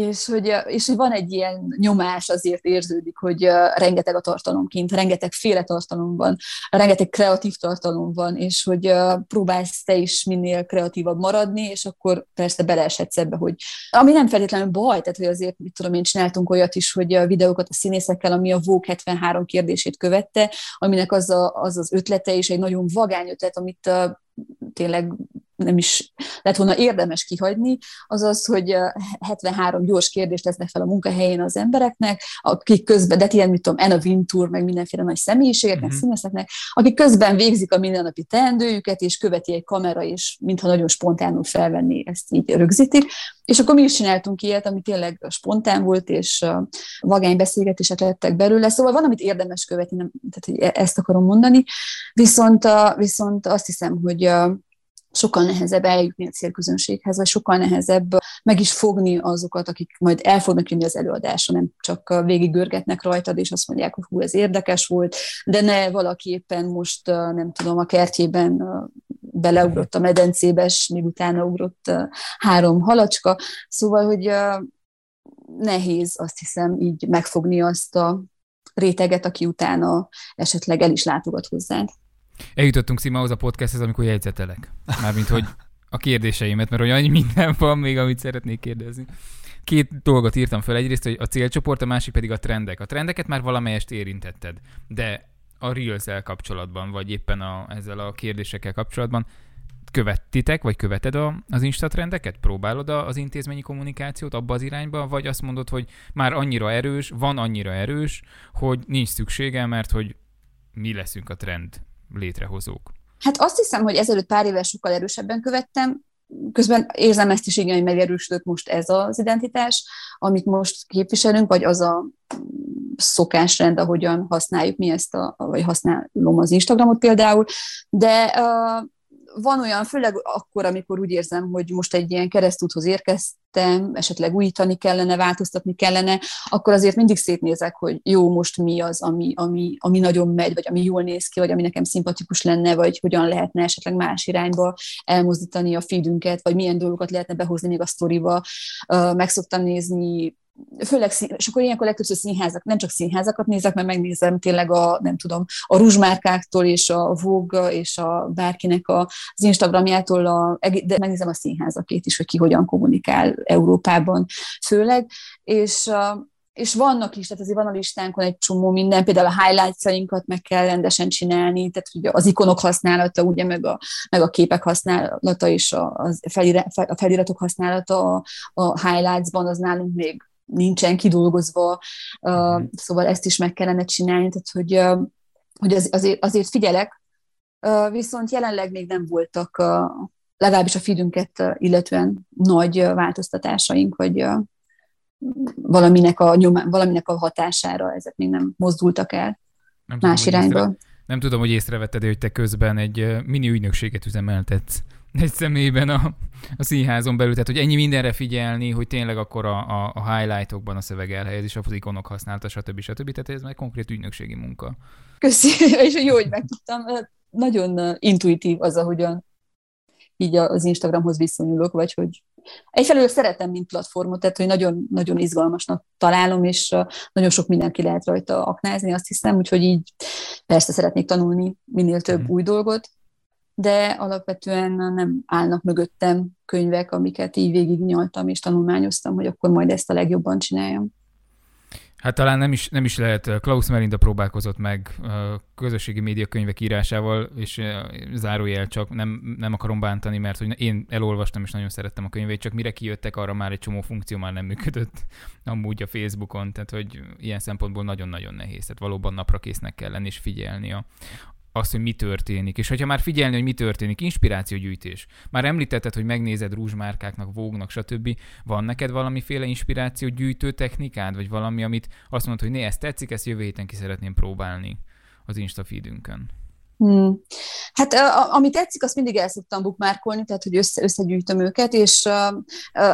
és hogy, és hogy van egy ilyen nyomás, azért érződik, hogy rengeteg a tartalom kint, rengeteg féle tartalom van, rengeteg kreatív tartalom van, és hogy próbálsz te is minél kreatívabb maradni, és akkor persze beleeshetsz ebbe, hogy ami nem feltétlenül baj, tehát hogy azért, mit tudom én, csináltunk olyat is, hogy a videókat a színészekkel, ami a Vogue 73 kérdését követte, aminek az a, az, az ötlete és egy nagyon vagány ötlet, amit tényleg nem is lett volna érdemes kihagyni, az az, hogy 73 gyors kérdést tesznek fel a munkahelyén az embereknek, akik közben, de ilyen, mit tudom, Anna Wintour, meg mindenféle nagy személyiségeknek, uh-huh. színészeknek, akik közben végzik a mindennapi teendőjüket, és követi egy kamera, és mintha nagyon spontánul felvenni, ezt így rögzítik. És akkor mi is csináltunk ilyet, ami tényleg spontán volt, és vagány beszélgetések lettek belőle, szóval van, amit érdemes követni, nem, tehát e-, ezt akarom mondani, viszont, viszont azt hiszem, hogy sokkal nehezebb eljutni a célközönséghez, vagy sokkal nehezebb meg is fogni azokat, akik majd el fognak jönni az előadásra, nem csak végig görgetnek rajtad, és azt mondják, hogy hú, ez érdekes volt, de ne valaki éppen most, nem tudom, a kertjében beleugrott a medencébe, és még utána ugrott három halacska. Szóval, hogy nehéz azt hiszem így megfogni azt a réteget, aki utána esetleg el is látogat hozzánk. Eljutottunk Szima a podcasthez, amikor jegyzetelek. Mármint, hogy a kérdéseimet, mert olyan minden van még, amit szeretnék kérdezni. Két dolgot írtam fel. Egyrészt, hogy a célcsoport, a másik pedig a trendek. A trendeket már valamelyest érintetted, de a reels kapcsolatban, vagy éppen a, ezzel a kérdésekkel kapcsolatban követtitek, vagy követed a, az Insta trendeket? Próbálod az intézményi kommunikációt abba az irányba, vagy azt mondod, hogy már annyira erős, van annyira erős, hogy nincs szüksége, mert hogy mi leszünk a trend létrehozók? Hát azt hiszem, hogy ezelőtt pár éve sokkal erősebben követtem, közben érzem ezt is, igen, hogy megerősödött most ez az identitás, amit most képviselünk, vagy az a szokásrend, ahogyan használjuk mi ezt, a, vagy használom az Instagramot például, de uh, van olyan, főleg akkor, amikor úgy érzem, hogy most egy ilyen keresztúthoz érkeztem, esetleg újítani kellene, változtatni kellene, akkor azért mindig szétnézek, hogy jó, most mi az, ami, ami, ami nagyon megy, vagy ami jól néz ki, vagy ami nekem szimpatikus lenne, vagy hogyan lehetne esetleg más irányba elmozdítani a feedünket, vagy milyen dolgokat lehetne behozni még a sztoriba. Meg szoktam nézni főleg, és akkor ilyenkor legtöbbször színházak, nem csak színházakat nézek, mert megnézem tényleg a, nem tudom, a rúzsmárkáktól és a Vogue és a bárkinek a, az Instagramjától, a, de megnézem a színházakét is, hogy ki hogyan kommunikál Európában főleg, és és vannak is, tehát azért van a listánkon egy csomó minden, például a highlights meg kell rendesen csinálni, tehát ugye az ikonok használata, ugye, meg a, meg a képek használata és a, a, a feliratok használata a, a highlights-ban, az nálunk még nincsen kidolgozva, uh, szóval ezt is meg kellene csinálni, tehát hogy, uh, hogy az, azért, azért figyelek, uh, viszont jelenleg még nem voltak uh, legalábbis a feedünket uh, illetően nagy uh, változtatásaink, vagy uh, valaminek, a nyoma, valaminek a hatására ezek még nem mozdultak el nem más tudom, irányba. Észre, nem tudom, hogy észrevetted, hogy te közben egy mini ügynökséget üzemeltetsz (laughs) egy személyben a, a színházon belül, tehát hogy ennyi mindenre figyelni, hogy tényleg akkor a, a, a highlightokban a szöveg elhelyezés, az ikonok használata, stb. stb. Tehát ez egy konkrét ügynökségi munka. Köszi, (laughs) és jó, hogy megtudtam. Nagyon intuitív az, ahogyan így az Instagramhoz viszonyulok, vagy hogy egyfelől szeretem, mint platformot, tehát hogy nagyon, nagyon izgalmasnak találom, és nagyon sok mindenki lehet rajta aknázni, azt hiszem, úgyhogy így persze szeretnék tanulni minél több mm. új dolgot, de alapvetően nem állnak mögöttem könyvek, amiket így végignyaltam és tanulmányoztam, hogy akkor majd ezt a legjobban csináljam. Hát talán nem is, nem is lehet. Klaus Merinda próbálkozott meg közösségi média könyvek írásával, és zárójel csak nem, nem akarom bántani, mert hogy én elolvastam, és nagyon szerettem a könyvét, csak mire kijöttek, arra már egy csomó funkció már nem működött (laughs) amúgy a Facebookon, tehát hogy ilyen szempontból nagyon-nagyon nehéz. Tehát valóban napra késznek kell lenni, és figyelni a, azt, hogy mi történik. És hogyha már figyelni, hogy mi történik, inspirációgyűjtés. Már említetted, hogy megnézed rúzsmárkáknak, vógnak, stb. Van neked valamiféle inspirációgyűjtő technikád, vagy valami, amit azt mondod, hogy né, ezt tetszik, ezt jövő héten ki szeretném próbálni az Insta feedünkön? Hmm. Hát a, ami tetszik, azt mindig el szoktam bookmarkolni, tehát hogy össze, összegyűjtöm őket, és uh, uh,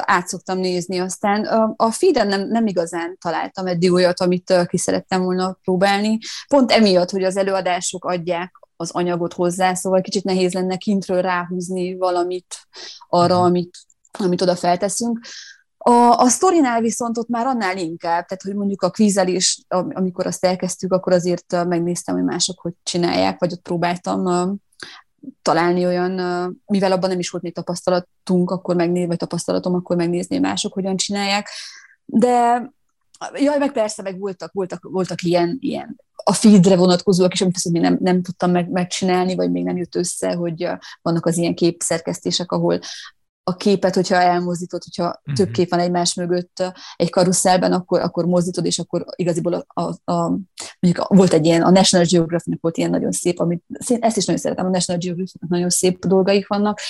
át szoktam nézni. Aztán uh, a feeden nem, nem igazán találtam eddig olyat, amit uh, ki szerettem volna próbálni. Pont emiatt, hogy az előadások adják az anyagot hozzá, szóval kicsit nehéz lenne kintről ráhúzni valamit arra, mhm. amit, amit oda felteszünk. A, a sztorinál viszont ott már annál inkább, tehát hogy mondjuk a kvízelés, amikor azt elkezdtük, akkor azért megnéztem, hogy mások hogy csinálják, vagy ott próbáltam találni olyan, mivel abban nem is volt még tapasztalatunk, akkor megnézni, vagy tapasztalatom, akkor megnézni, mások hogyan csinálják. De jaj, meg persze, meg voltak, voltak, voltak ilyen, ilyen a feedre vonatkozóak is, amit azt nem, nem tudtam meg, megcsinálni, vagy még nem jött össze, hogy vannak az ilyen képszerkesztések, ahol a képet, hogyha elmozdítod, hogyha uh-huh. több kép van egymás mögött egy karuszelben, akkor, akkor mozdítod, és akkor igaziból a, a, a mondjuk volt egy ilyen, a National Geographic volt ilyen nagyon szép, amit, ezt is nagyon szeretem, a National Geographic nagyon szép dolgaik vannak,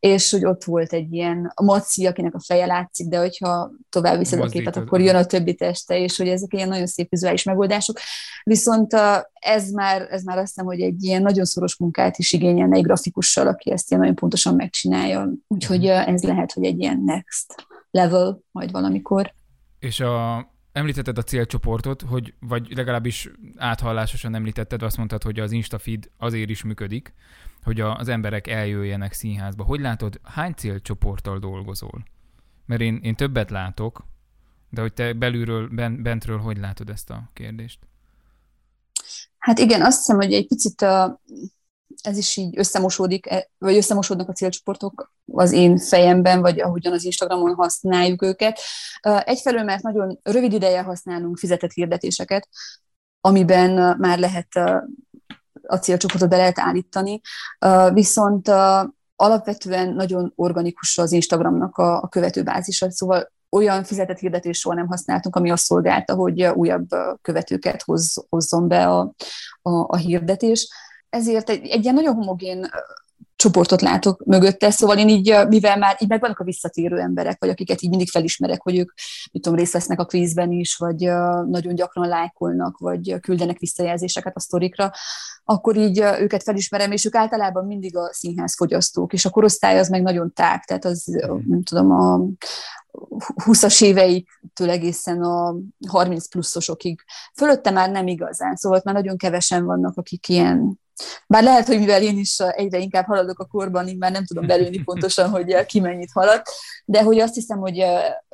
és hogy ott volt egy ilyen a maci, akinek a feje látszik, de hogyha tovább viszed a képet, akkor jön a többi teste, és hogy ezek ilyen nagyon szép vizuális megoldások. Viszont ez már, ez már azt hiszem, hogy egy ilyen nagyon szoros munkát is igényelne egy grafikussal, aki ezt ilyen nagyon pontosan megcsinálja. Úgyhogy mhm ez lehet, hogy egy ilyen next level majd valamikor. És a, említetted a célcsoportot, hogy, vagy legalábbis áthallásosan említetted, azt mondtad, hogy az Instafeed azért is működik, hogy az emberek eljöjjenek színházba. Hogy látod, hány célcsoporttal dolgozol? Mert én, én többet látok, de hogy te belülről, bentről hogy látod ezt a kérdést? Hát igen, azt hiszem, hogy egy picit a, ez is így összemosódik, e, vagy összemosódnak a célcsoportok az én fejemben, vagy ahogyan az Instagramon használjuk őket. Egyfelől, mert nagyon rövid ideje használunk fizetett hirdetéseket, amiben már lehet a célcsoportot be lehet állítani, viszont alapvetően nagyon organikus az Instagramnak a, a követőbázisa, szóval olyan fizetett hirdetést soha nem használtunk, ami azt szolgálta, hogy újabb követőket hoz, hozzon be a, a, a hirdetés ezért egy, egy ilyen nagyon homogén csoportot látok mögötte, szóval én így, mivel már így megvannak a visszatérő emberek, vagy akiket így mindig felismerek, hogy ők, mit tudom, részt vesznek a kvízben is, vagy nagyon gyakran lájkolnak, vagy küldenek visszajelzéseket a sztorikra, akkor így őket felismerem, és ők általában mindig a színház fogyasztók, és a korosztály az meg nagyon tág, tehát az, nem tudom, a 20-as éveiktől egészen a 30 pluszosokig. Fölötte már nem igazán, szóval már nagyon kevesen vannak, akik ilyen bár lehet, hogy mivel én is egyre inkább haladok a korban, így már nem tudom belőni (laughs) pontosan, hogy ki mennyit halad, de hogy azt hiszem, hogy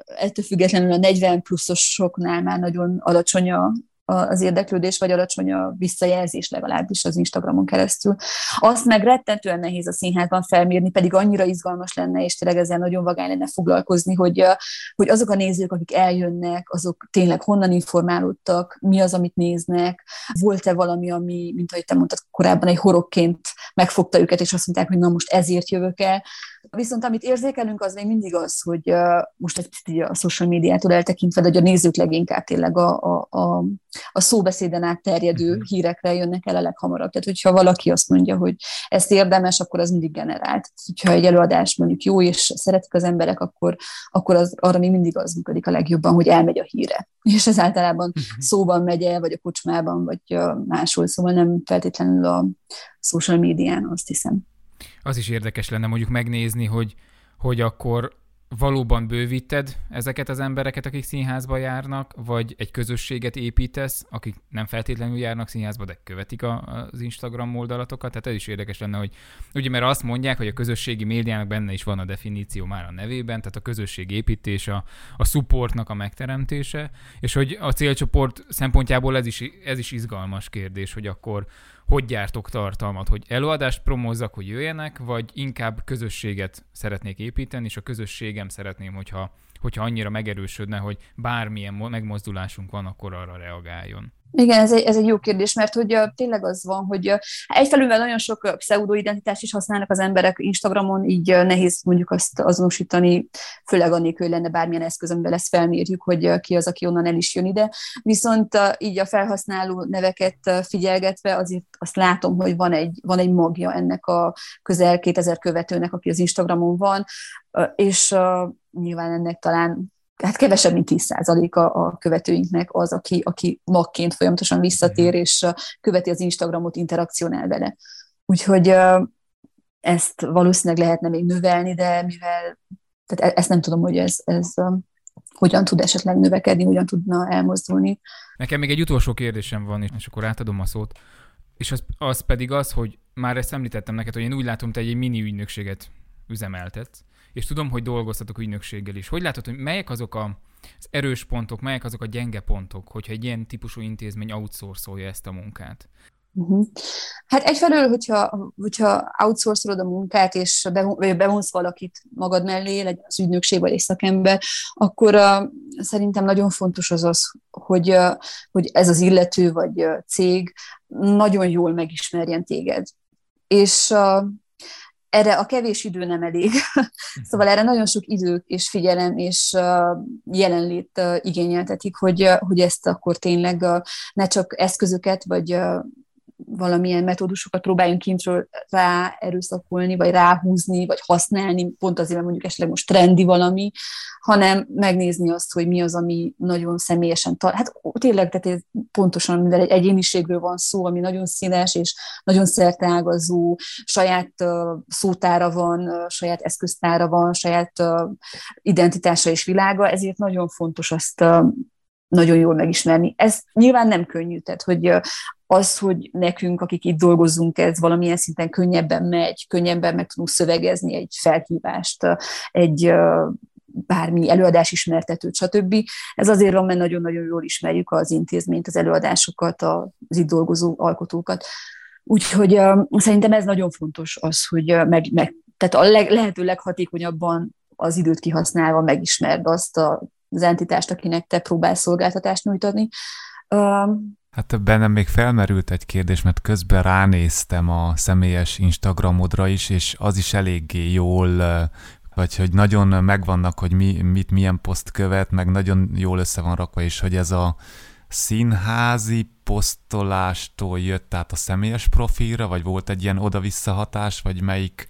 ettől függetlenül a 40 pluszosoknál már nagyon alacsony a, az érdeklődés, vagy alacsony a visszajelzés legalábbis az Instagramon keresztül. Azt meg rettentően nehéz a színházban felmérni, pedig annyira izgalmas lenne, és tényleg ezzel nagyon vagány lenne foglalkozni, hogy, hogy azok a nézők, akik eljönnek, azok tényleg honnan informálódtak, mi az, amit néznek, volt-e valami, ami, mint ahogy te mondtad korábban, egy horogként megfogta őket, és azt mondták, hogy na most ezért jövök el. Viszont amit érzékelünk, az még mindig az, hogy most egy a social médiától eltekintve, hogy a nézők leginkább tényleg a, a, a, a szóbeszéden átterjedő uh-huh. hírekre jönnek el a leghamarabb. Tehát, hogyha valaki azt mondja, hogy ezt érdemes, akkor az mindig generált. Hogyha egy előadás mondjuk jó, és szeretik az emberek, akkor, akkor az, arra még mindig az működik a legjobban, hogy elmegy a híre. (laughs) És ez általában uh-huh. szóban megy el, vagy a kocsmában, vagy máshol, szóval nem feltétlenül a social médián, azt hiszem az is érdekes lenne mondjuk megnézni, hogy, hogy akkor valóban bővíted ezeket az embereket, akik színházba járnak, vagy egy közösséget építesz, akik nem feltétlenül járnak színházba, de követik a, az Instagram oldalatokat. Tehát ez is érdekes lenne, hogy ugye mert azt mondják, hogy a közösségi médiának benne is van a definíció már a nevében, tehát a közösség építése, a, a supportnak a megteremtése, és hogy a célcsoport szempontjából ez is, ez is izgalmas kérdés, hogy akkor hogy gyártok tartalmat, hogy előadást promózzak, hogy jöjjenek, vagy inkább közösséget szeretnék építeni, és a közösségem szeretném, hogyha, hogyha annyira megerősödne, hogy bármilyen megmozdulásunk van, akkor arra reagáljon. Igen, ez egy, ez egy jó kérdés, mert hogy uh, tényleg az van, hogy uh, egyfelől nagyon sok uh, pseudoidentitást is használnak az emberek Instagramon, így uh, nehéz mondjuk azt azonosítani, főleg annélkül, hogy lenne bármilyen eszköz, amivel ezt felmérjük, hogy uh, ki az, aki onnan el is jön ide. Viszont uh, így a felhasználó neveket uh, figyelgetve azért azt látom, hogy van egy, van egy magja ennek a közel 2000 követőnek, aki az Instagramon van, uh, és uh, nyilván ennek talán hát kevesebb, mint 10%-a a követőinknek az, aki, aki magként folyamatosan visszatér, és követi az Instagramot, interakcionál vele. Úgyhogy ezt valószínűleg lehetne még növelni, de mivel, tehát e-, ezt nem tudom, hogy ez, ez hogyan tud esetleg növekedni, hogyan tudna elmozdulni. Nekem még egy utolsó kérdésem van, és akkor átadom a szót, és az, az pedig az, hogy már ezt említettem neked, hogy én úgy látom, te egy mini ügynökséget üzemeltetsz, és tudom, hogy dolgoztatok ügynökséggel is. Hogy látod, hogy melyek azok a, az erős pontok, melyek azok a gyenge pontok, hogyha egy ilyen típusú intézmény outsourcolja ezt a munkát? Uh-huh. Hát egyfelől, hogyha, hogyha outsourcolod a munkát, és bevonsz valakit magad mellé, legyen az ügynökség vagy egy szakember, akkor uh, szerintem nagyon fontos az az, hogy, uh, hogy ez az illető vagy uh, cég nagyon jól megismerjen téged. És uh, erre a kevés idő nem elég. szóval erre nagyon sok idő és figyelem és jelenlét igényeltetik, hogy, hogy ezt akkor tényleg ne csak eszközöket vagy valamilyen metódusokat próbáljunk kintről rá erőszakolni, vagy ráhúzni, vagy használni, pont azért, mert mondjuk esetleg most trendi valami, hanem megnézni azt, hogy mi az, ami nagyon személyesen, tar- hát tényleg, tehát pontosan, mivel egy egyéniségről van szó, ami nagyon színes és nagyon szerteágazó, saját uh, szótára van, uh, saját eszköztára van, saját uh, identitása és világa, ezért nagyon fontos azt uh, nagyon jól megismerni. Ez nyilván nem könnyű, tehát hogy az, hogy nekünk, akik itt dolgozunk, ez valamilyen szinten könnyebben megy, könnyebben meg tudunk szövegezni egy felhívást, egy bármi előadás ismertetőt, stb. Ez azért van, mert nagyon-nagyon jól ismerjük az intézményt, az előadásokat, az itt dolgozó alkotókat. Úgyhogy szerintem ez nagyon fontos az, hogy meg, meg, tehát a leg, lehető leghatékonyabban az időt kihasználva megismerd azt a, az entitást, akinek te próbálsz szolgáltatást nyújtani. Hát bennem még felmerült egy kérdés, mert közben ránéztem a személyes Instagramodra is, és az is eléggé jól, vagy hogy nagyon megvannak, hogy mi, mit milyen poszt követ, meg nagyon jól össze van rakva, és hogy ez a színházi posztolástól jött át a személyes profilra, vagy volt egy ilyen oda-vissza hatás, vagy melyik,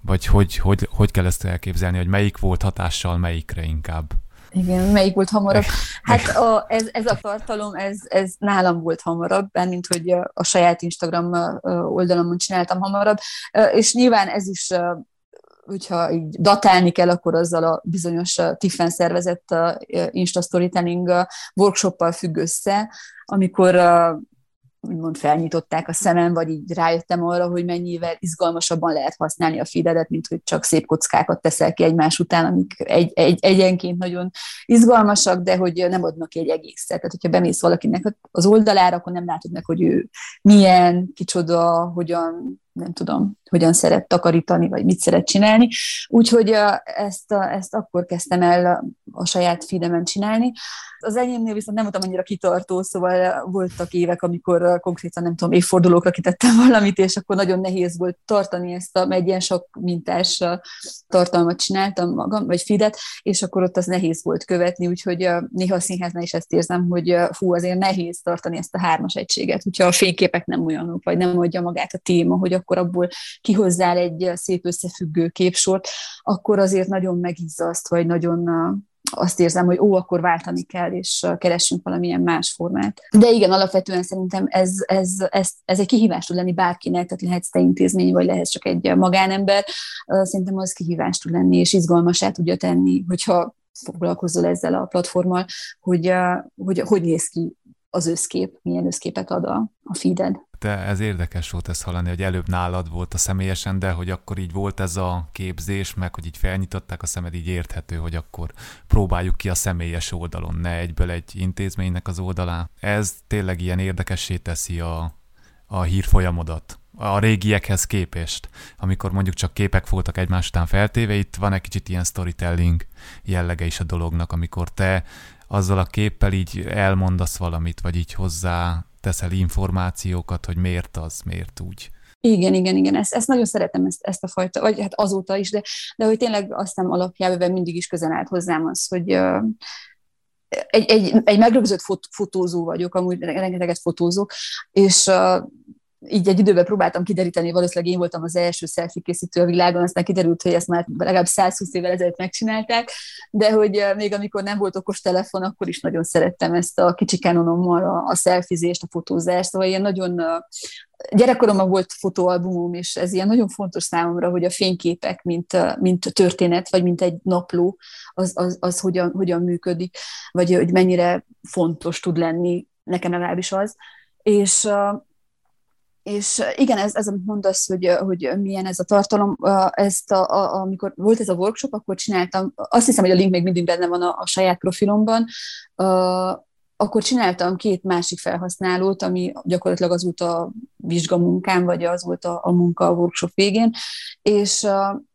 vagy hogy, hogy, hogy kell ezt elképzelni, hogy melyik volt hatással melyikre inkább? Igen, melyik volt hamarabb? Hát a, ez, ez a tartalom, ez, ez nálam volt hamarabb, mint hogy a saját Instagram oldalamon csináltam hamarabb, és nyilván ez is hogyha így datálni kell, akkor azzal a bizonyos Tiffen szervezett Insta Storytelling workshoppal függ össze, amikor úgymond felnyitották a szemem, vagy így rájöttem arra, hogy mennyivel izgalmasabban lehet használni a feededet, mint hogy csak szép kockákat teszel ki egymás után, amik egy, egy, egyenként nagyon izgalmasak, de hogy nem adnak egy egészet. Tehát, hogyha bemész valakinek az oldalára, akkor nem látod meg, hogy ő milyen, kicsoda, hogyan nem tudom, hogyan szeret takarítani, vagy mit szeret csinálni. Úgyhogy ezt, ezt akkor kezdtem el a saját feedemen csinálni. Az enyémnél viszont nem voltam annyira kitartó, szóval voltak évek, amikor konkrétan nem tudom, évfordulókra kitettem (laughs) valamit, és akkor nagyon nehéz volt tartani ezt a, egy ilyen sok mintás tartalmat csináltam magam, vagy feedet, és akkor ott az nehéz volt követni, úgyhogy néha a színháznál is ezt érzem, hogy fú, azért nehéz tartani ezt a hármas egységet, hogyha a fényképek nem olyanok, vagy nem adja magát a téma, hogy akkor abból kihozzál egy szép összefüggő képsort, akkor azért nagyon megizzaszt, vagy nagyon azt érzem, hogy ó, akkor váltani kell, és keressünk valamilyen más formát. De igen, alapvetően szerintem ez, ez, ez, ez egy kihívás tud lenni bárkinek, tehát lehetsz te intézmény, vagy lehet csak egy magánember. Szerintem az kihívás tud lenni, és izgalmasá tudja tenni, hogyha foglalkozol ezzel a platformmal, hogy hogy, hogy néz ki az összkép, milyen összképet ad a, a feeded. De ez érdekes volt ezt hallani, hogy előbb nálad volt a személyesen, de hogy akkor így volt ez a képzés, meg hogy így felnyitották a szemed, így érthető, hogy akkor próbáljuk ki a személyes oldalon, ne egyből egy intézménynek az oldalá. Ez tényleg ilyen érdekessé teszi a, a hírfolyamodat a régiekhez képest, amikor mondjuk csak képek voltak egymás után feltéve, itt van egy kicsit ilyen storytelling jellege is a dolognak, amikor te azzal a képpel így elmondasz valamit, vagy így hozzá teszel információkat, hogy miért az, miért úgy. Igen, igen, igen, ezt, ezt nagyon szeretem, ezt, ezt a fajta, vagy hát azóta is, de, de hogy tényleg aztán alapjában mindig is közel állt hozzám az, hogy egy, egy, egy megrögzött fot, fotózó vagyok, amúgy rengeteget fotózok, és így egy időben próbáltam kideríteni, valószínűleg én voltam az első selfie készítő a világon, aztán kiderült, hogy ezt már legalább 120 évvel ezelőtt megcsinálták, de hogy még amikor nem volt okos telefon, akkor is nagyon szerettem ezt a kicsi Canonommal a, a selfizést, a fotózást, szóval ilyen nagyon gyerekkoromban volt fotóalbumom, és ez ilyen nagyon fontos számomra, hogy a fényképek, mint, mint történet, vagy mint egy napló, az, az, az hogyan, hogyan működik, vagy hogy mennyire fontos tud lenni, nekem legalábbis az. És és igen, ez, ez amit mondasz, hogy, hogy milyen ez a tartalom, ezt a, a, amikor volt ez a workshop, akkor csináltam, azt hiszem, hogy a link még mindig benne van a, a saját profilomban, akkor csináltam két másik felhasználót, ami gyakorlatilag az volt a vizsgamunkám, vagy az volt a, a munka a workshop végén, és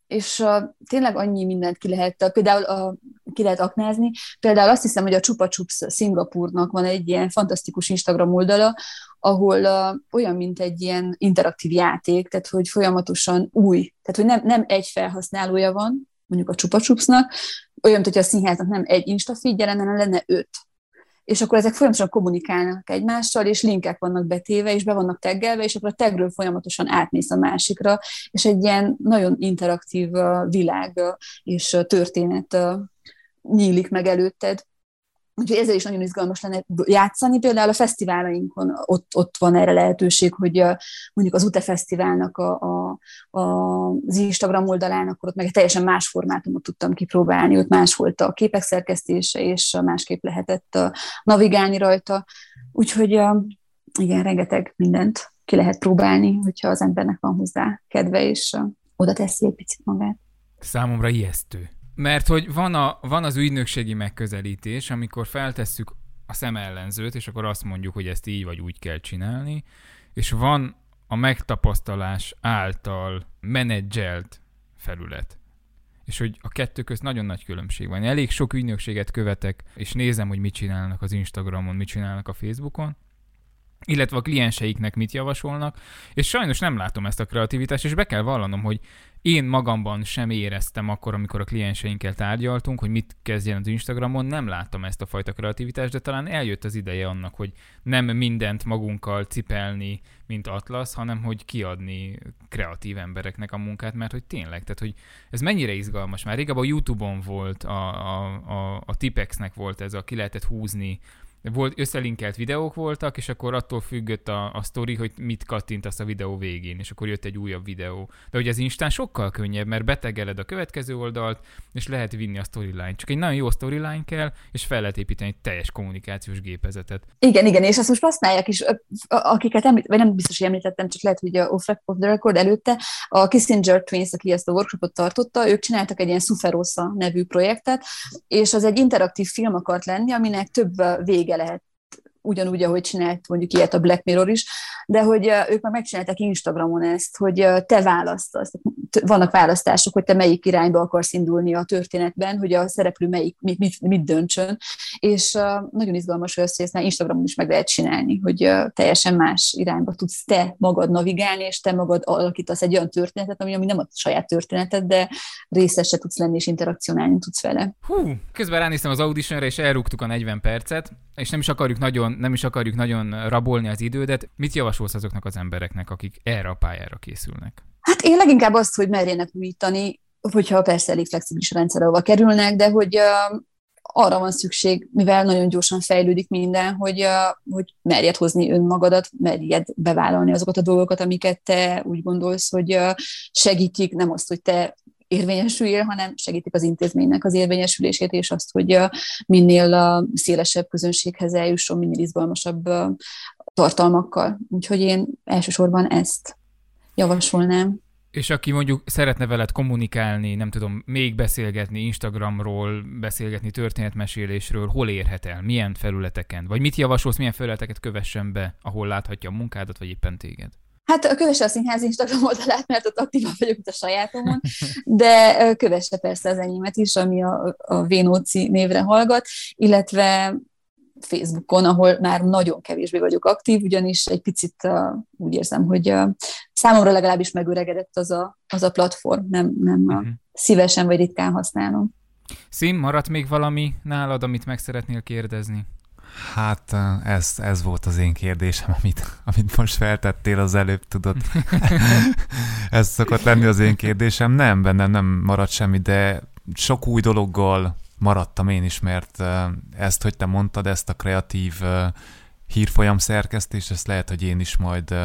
és uh, tényleg annyi mindent ki lehet, például uh, ki lehet aknázni. Például azt hiszem, hogy a Chupa Chups Szingapurnak van egy ilyen fantasztikus Instagram oldala, ahol uh, olyan, mint egy ilyen interaktív játék, tehát hogy folyamatosan új, tehát hogy nem, nem egy felhasználója van, mondjuk a Chupa Chupsnak, olyan, mint hogy a színháznak nem egy instafeed hanem lenne öt és akkor ezek folyamatosan kommunikálnak egymással, és linkek vannak betéve, és be vannak teggelve, és akkor a tegről folyamatosan átmész a másikra, és egy ilyen nagyon interaktív világ és történet nyílik meg előtted. Úgyhogy ezzel is nagyon izgalmas lenne játszani. Például a fesztiválainkon ott, ott van erre lehetőség, hogy mondjuk az UTE Fesztiválnak a, a, a, az Instagram oldalán, akkor ott meg egy teljesen más formátumot tudtam kipróbálni, ott más volt a képek szerkesztése, és másképp lehetett navigálni rajta. Úgyhogy igen, rengeteg mindent ki lehet próbálni, hogyha az embernek van hozzá kedve, és oda teszi egy picit magát. Számomra ijesztő. Mert hogy van, a, van az ügynökségi megközelítés, amikor feltesszük a szemellenzőt, és akkor azt mondjuk, hogy ezt így vagy úgy kell csinálni, és van a megtapasztalás által menedzselt felület. És hogy a kettő közt nagyon nagy különbség van. Elég sok ügynökséget követek, és nézem, hogy mit csinálnak az Instagramon, mit csinálnak a Facebookon, illetve a klienseiknek mit javasolnak, és sajnos nem látom ezt a kreativitást, és be kell vallanom, hogy én magamban sem éreztem akkor, amikor a klienseinkkel tárgyaltunk, hogy mit kezdjen az Instagramon, nem láttam ezt a fajta kreativitást, de talán eljött az ideje annak, hogy nem mindent magunkkal cipelni, mint Atlas, hanem hogy kiadni kreatív embereknek a munkát, mert hogy tényleg, tehát hogy ez mennyire izgalmas. Már régebben a YouTube-on volt, a, a, a, a Tipexnek volt ez a ki lehetett húzni volt, összelinkelt videók voltak, és akkor attól függött a, a sztori, hogy mit kattintasz a videó végén, és akkor jött egy újabb videó. De hogy az Instán sokkal könnyebb, mert betegeled a következő oldalt, és lehet vinni a storyline. Csak egy nagyon jó storyline kell, és fel lehet építeni egy teljes kommunikációs gépezetet. Igen, igen, és azt most használják is, akiket említ, vagy nem biztos, hogy említettem, csak lehet, hogy a off the record előtte, a Kissinger Twins, aki ezt a workshopot tartotta, ők csináltak egy ilyen Suferosa nevű projektet, és az egy interaktív film akart lenni, aminek több vége vége lehet ugyanúgy, ahogy csinált mondjuk ilyet a Black Mirror is, de hogy ők már megcsinálták Instagramon ezt, hogy te választasz. Vannak választások, hogy te melyik irányba akarsz indulni a történetben, hogy a szereplő melyik, mit, mit, mit döntsön, és nagyon izgalmas, hogy ezt már Instagramon is meg lehet csinálni, hogy teljesen más irányba tudsz te magad navigálni, és te magad alakítasz egy olyan történetet, ami, ami nem a saját történeted, de részese tudsz lenni, és interakcionálni tudsz vele. Hú, közben ránéztem az auditionre, és elrúgtuk a 40 percet, és nem is akarjuk nagyon, nem is akarjuk nagyon rabolni az idődet. Mit javasolsz azoknak az embereknek, akik erre a pályára készülnek? Hát én leginkább azt, hogy merjenek újítani, hogyha persze elég flexibilis rendszer, ahova kerülnek, de hogy uh, arra van szükség, mivel nagyon gyorsan fejlődik minden, hogy, uh, hogy merjed hozni önmagadat, merjed bevállalni azokat a dolgokat, amiket te úgy gondolsz, hogy uh, segítik, nem azt, hogy te érvényesüljél, hanem segítik az intézménynek az érvényesülését, és azt, hogy minél szélesebb közönséghez eljusson, minél izgalmasabb tartalmakkal. Úgyhogy én elsősorban ezt javasolnám. És aki mondjuk szeretne veled kommunikálni, nem tudom, még beszélgetni Instagramról, beszélgetni történetmesélésről, hol érhet el? Milyen felületeken? Vagy mit javasolsz, milyen felületeket kövessen be, ahol láthatja a munkádat, vagy éppen téged? Hát kövesse a színház Instagram oldalát, mert ott aktívan vagyok, mint a sajátomon, (laughs) de kövesse persze az enyémet is, ami a, a Vénóci névre hallgat, illetve Facebookon, ahol már nagyon kevésbé vagyok aktív, ugyanis egy picit uh, úgy érzem, hogy uh, számomra legalábbis megöregedett az a, az a platform, nem, nem uh-huh. szívesen vagy ritkán használom. Szín, maradt még valami nálad, amit meg szeretnél kérdezni? Hát ez, ez volt az én kérdésem, (laughs) amit, amit most feltettél az előbb, tudod. (laughs) ez szokott lenni az én kérdésem. Nem, bennem nem maradt semmi, de sok új dologgal maradtam én is, mert ezt, hogy te mondtad, ezt a kreatív hírfolyam szerkesztést, ezt lehet, hogy én is majd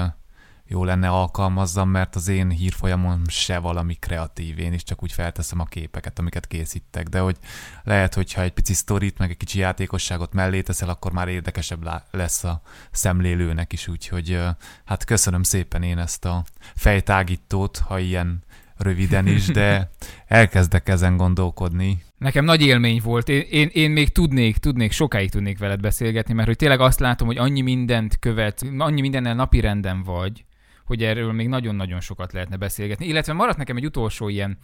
jó lenne alkalmazzam, mert az én hírfolyamon se valami kreatív, én is csak úgy felteszem a képeket, amiket készítek, de hogy lehet, hogyha egy pici sztorit, meg egy kicsi játékosságot mellé teszel, akkor már érdekesebb lesz a szemlélőnek is, úgyhogy hát köszönöm szépen én ezt a fejtágítót, ha ilyen röviden is, de (laughs) elkezdek ezen gondolkodni. Nekem nagy élmény volt. Én, én, én még tudnék, tudnék, sokáig tudnék veled beszélgetni, mert hogy tényleg azt látom, hogy annyi mindent követ, annyi mindennel napi renden vagy, hogy erről még nagyon-nagyon sokat lehetne beszélgetni. Illetve maradt nekem egy utolsó ilyen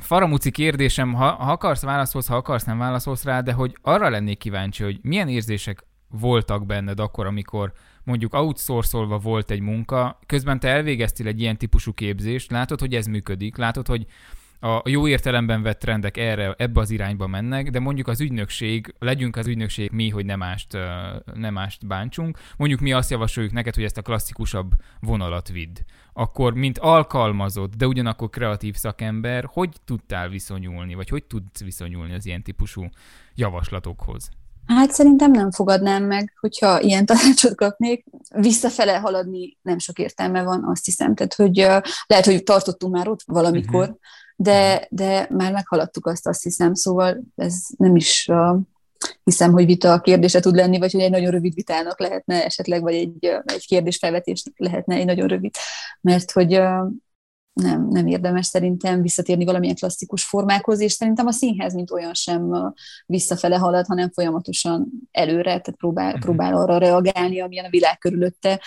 faramuci kérdésem, ha, ha akarsz válaszolsz, ha akarsz nem válaszolsz rá, de hogy arra lennék kíváncsi, hogy milyen érzések voltak benned akkor, amikor mondjuk outsourcolva volt egy munka, közben te elvégeztél egy ilyen típusú képzést, látod, hogy ez működik, látod, hogy a jó értelemben vett trendek erre, ebbe az irányba mennek, de mondjuk az ügynökség, legyünk az ügynökség mi, hogy nem mást, nem mást bántsunk, mondjuk mi azt javasoljuk neked, hogy ezt a klasszikusabb vonalat vidd. Akkor, mint alkalmazott, de ugyanakkor kreatív szakember, hogy tudtál viszonyulni, vagy hogy tudsz viszonyulni az ilyen típusú javaslatokhoz? Hát szerintem nem fogadnám meg, hogyha ilyen (laughs) tanácsot kapnék. Visszafele haladni nem sok értelme van, azt hiszem. Tehát, hogy lehet, hogy tartottunk már ott valamikor, uh-huh de, de már meghaladtuk azt, azt hiszem, szóval ez nem is uh, hiszem, hogy vita a kérdése tud lenni, vagy hogy egy nagyon rövid vitának lehetne esetleg, vagy egy, egy kérdésfelvetésnek lehetne egy nagyon rövid, mert hogy uh, nem, nem érdemes szerintem visszatérni valamilyen klasszikus formákhoz, és szerintem a színház, mint olyan sem visszafele halad, hanem folyamatosan előre, tehát próbál, uh-huh. próbál arra reagálni, amilyen a világ körülötte,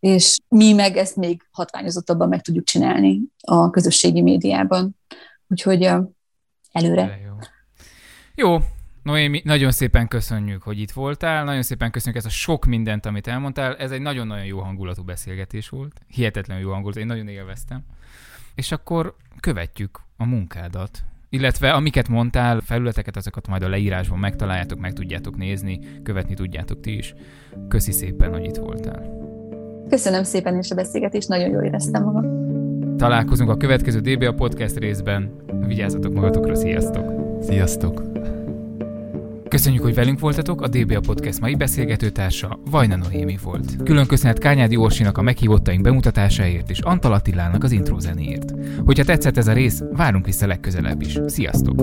és mi meg ezt még hatványozottabban meg tudjuk csinálni a közösségi médiában. Úgyhogy előre. Jó. jó, Noémi, nagyon szépen köszönjük, hogy itt voltál, nagyon szépen köszönjük ezt a sok mindent, amit elmondtál. Ez egy nagyon-nagyon jó hangulatú beszélgetés volt. Hihetetlenül jó hangulat, én nagyon élveztem. És akkor követjük a munkádat, illetve amiket mondtál, felületeket, azokat majd a leírásban megtaláljátok, meg tudjátok nézni, követni tudjátok ti is. Köszi szépen, hogy itt voltál. Köszönöm szépen is a beszélgetést, nagyon jól éreztem magam. Találkozunk a következő DBA podcast részben. Vigyázzatok magatokra, sziasztok! Sziasztok! Köszönjük, hogy velünk voltatok, a DBA Podcast mai beszélgetőtársa Vajna Noémi volt. Külön köszönet Kányádi Orsinak a meghívottaink bemutatásáért és Antal Attilának az intro zenéért. Hogyha tetszett ez a rész, várunk vissza legközelebb is. Sziasztok!